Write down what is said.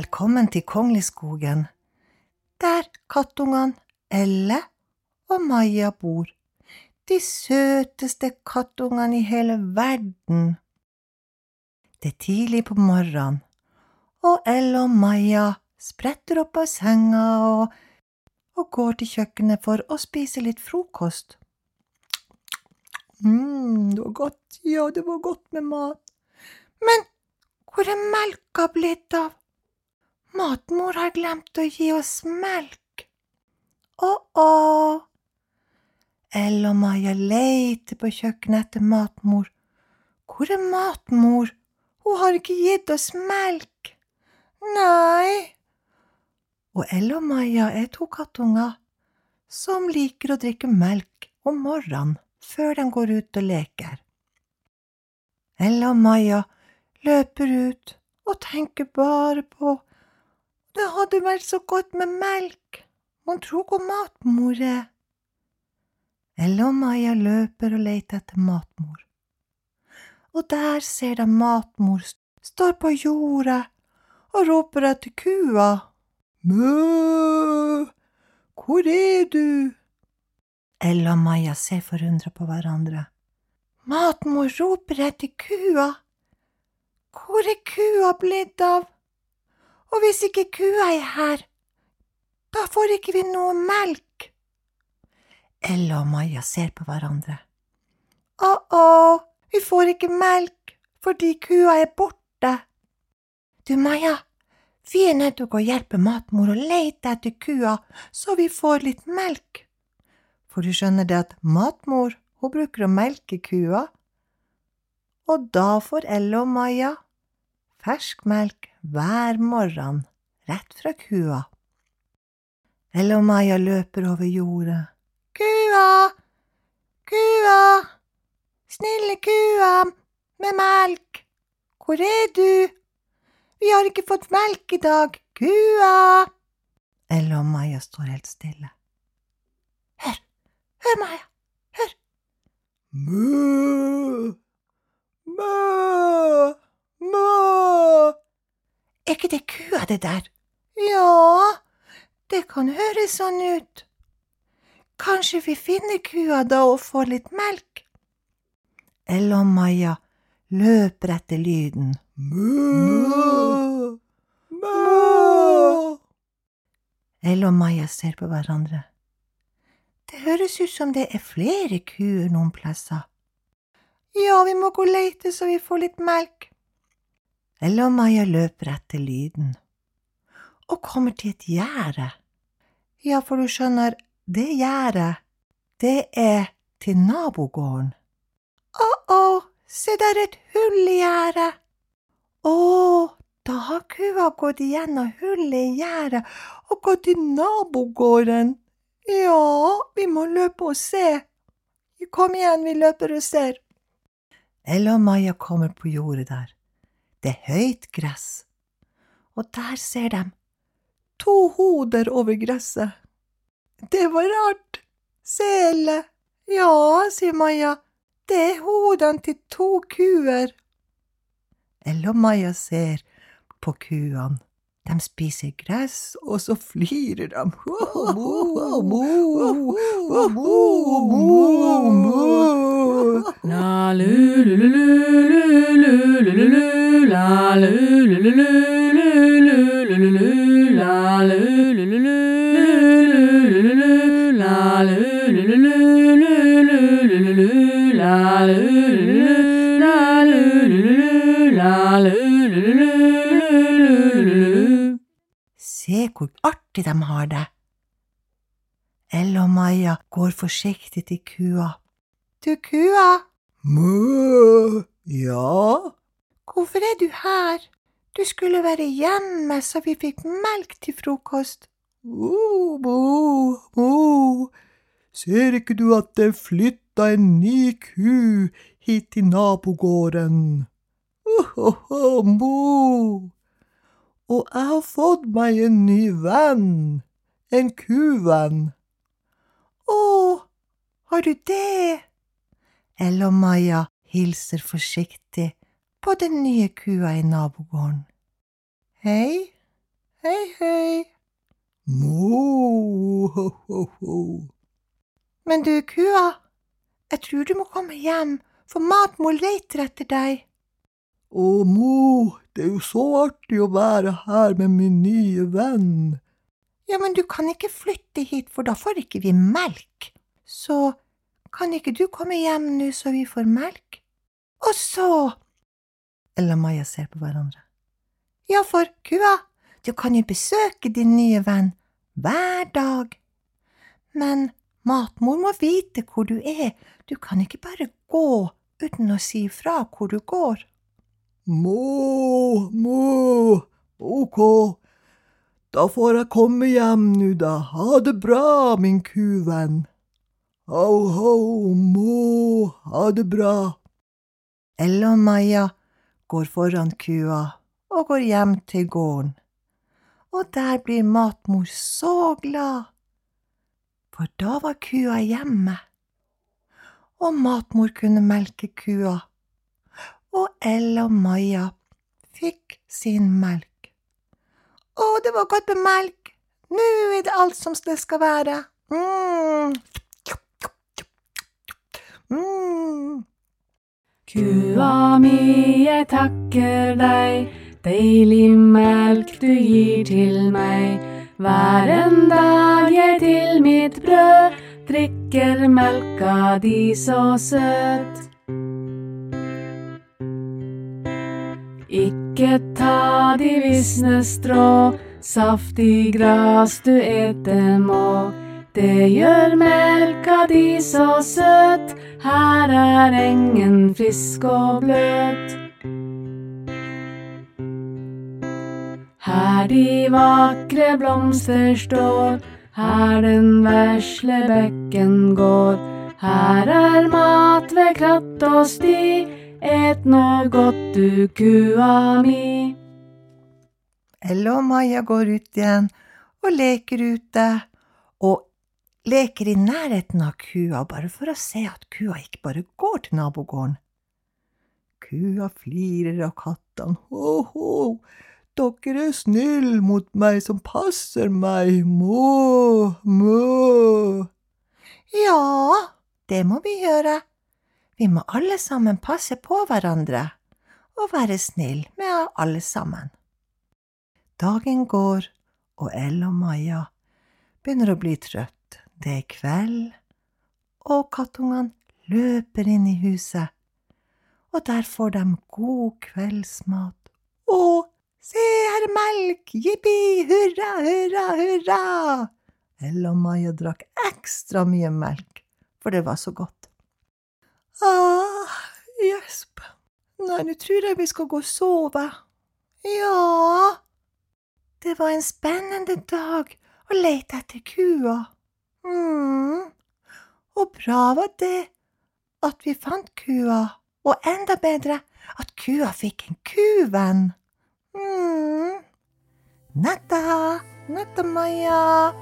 kommet til Kongleskogen, der kattungene Elle og Maja bor, de søteste kattungene i hele verden. Det er tidlig på morgenen, og Elle og Maja spretter opp av senga og, og går til kjøkkenet for å spise litt frokost. mm, det var godt, ja, det var godt med mat. Men hvor er melka blitt av? Matmor har glemt å gi oss melk. Å-å. Ell og Maja leter på kjøkkenet etter matmor. Hvor er matmor? Hun har ikke gitt oss melk. Nei. Og Ell og Maja er to kattunger som liker å drikke melk om morgenen før de går ut og leker. Ell og Maja løper ut og tenker bare på det hadde vært så godt med melk, mon tro hvor matmor er. Ella og Maja løper og leter etter matmor. Og der ser de matmor står på jordet og roper etter kua. Mø, hvor er du? Ella og Maja ser forundra på hverandre. Matmor roper etter kua. Hvor er kua blitt av? Og hvis ikke kua er her, da får ikke vi noe melk. Ella og Maja ser på hverandre. Å-å, vi får ikke melk fordi kua er borte. Du, Maja, vi er nødt til å hjelpe matmor å lete etter kua, så vi får litt melk. For du skjønner det at matmor, hun bruker å melke kua, og da får Elle og Maja fersk melk hver morgen rett fra kua. Elle og Maja løper over jordet. Kua, kua, snille kua med melk, hvor er du? Vi har ikke fått melk i dag, kua. Elle og Maja står helt stille. Hør, hør, Maja, hør. Mø, mø, mø. Er ikke det der? Ja, det kan høres sånn ut. Kanskje vi finner kua da og får litt melk? Ella og Maja løper etter lyden. Mø, mø. Ella og Maja ser på hverandre. Det høres ut som det er flere kuer noen plasser. Ja, vi må gå og leite så vi får litt melk. Ella og Maja løper etter lyden og kommer til et gjerde. Ja, for du skjønner, det gjerdet, det er til nabogården. Å-å, se der er et hull i gjerdet. Å, da har kua gått igjennom hullet i gjerdet og gått til nabogården. Ja, vi må løpe og se. Kom igjen, vi løper og ser. Ella og Maja kommer på jordet der. Det er høyt gress, og der ser de to hoder over gresset. Det var rart. Sele. Ja, sier Maja, det er hodene til to kuer. Eller, Maja ser på kuene. De spiser gress, og så flyr de. La lu lu lu lu lu lu lu la lu lu lu hvor artig de har det. Elle og Maja går forsiktig til kua. Du, kua. Mø, ja? Hvorfor er du her? Du skulle være hjemme så vi fikk melk til frokost. Mo, mo, mo. Ser ikke du at det flytta en ny ku hit til nabogården? Oh, oh, mo. Og jeg har fått meg en ny venn, en kuvenn. Å, har du det? Ella og Maja hilser forsiktig på den nye kua i nabogården. Hei, Hei, hei. Mo, ho, ho, ho. Men du, kua, jeg tror du må komme hjem, for matmor leter etter deg. Å, mo, det er jo så artig å være her med min nye venn. Ja, men du kan ikke flytte hit, for da får ikke vi melk. Så kan ikke du komme hjem nå så vi får melk? Og så… Ella og Maja ser på hverandre. Ja, for kua, du kan jo besøke din nye venn hver dag. Men matmor må vite hvor du er, du kan ikke bare gå uten å si fra hvor du går. Må, må, ok. Da får jeg komme hjem nå, da. Ha det bra, min kuvenn. Ho, ho, må, ha det bra. Ella og Maja går foran kua og går hjem til gården. Og der blir matmor så glad, for da var kua hjemme. Og matmor kunne melke kua, og Ella og Maja fikk sin melk. Å, det var godt med melk! Nå er det alt som det skal være. Mm. Mm. Kua mi, jeg takker deg, deilig melk du gir til meg. Hver en dag jeg til mitt brød drikker melka di så søt. Ikke ta de visne strå, saftig gras du ete må. Det gjør melka di så søt, her er engen frisk og bløt. Her de vakre blomster står, her den vesle bekken går. Her er mat ved kratt og sti, et nå godt du kua mi. Ella og Maja går ut igjen og leker ute, og leker i nærheten av kua bare for å se at kua ikke bare går til nabogården. Kua flirer av kattene. Ho, ho, dere er snill mot meg som passer meg. Må, må. Ja, det må vi gjøre. Vi må alle sammen passe på hverandre og være snill med alle sammen. Dagen går, og Elle og Maja begynner å bli trøtt. Det er kveld, og kattungene løper inn i huset, og der får de god kveldsmat. Å, se her er melk, jippi, hurra, hurra, hurra! Elle og Maja drakk ekstra mye melk, for det var så godt. Ah, gjesp. Nei, nå tror jeg vi skal gå og sove. Ja, det var en spennende dag å lete etter kua. mm. Og bra var det at vi fant kua, og enda bedre at kua fikk en kuvenn. mm. Natta, natta, Maja.